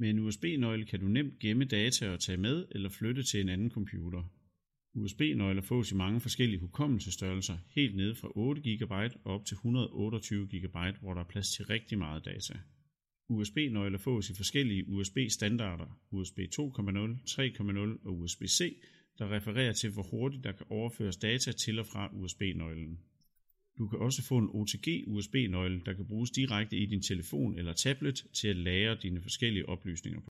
Med en USB-nøgle kan du nemt gemme data og tage med eller flytte til en anden computer. USB-nøgler fås i mange forskellige hukommelsesstørrelser, helt nede fra 8 GB og op til 128 GB, hvor der er plads til rigtig meget data. USB-nøgler fås i forskellige USB-standarder, USB 2.0, 3.0 og USB-C, der refererer til hvor hurtigt der kan overføres data til og fra USB-nøglen. Du kan også få en OTG USB-nøgle, der kan bruges direkte i din telefon eller tablet til at lagre dine forskellige oplysninger på.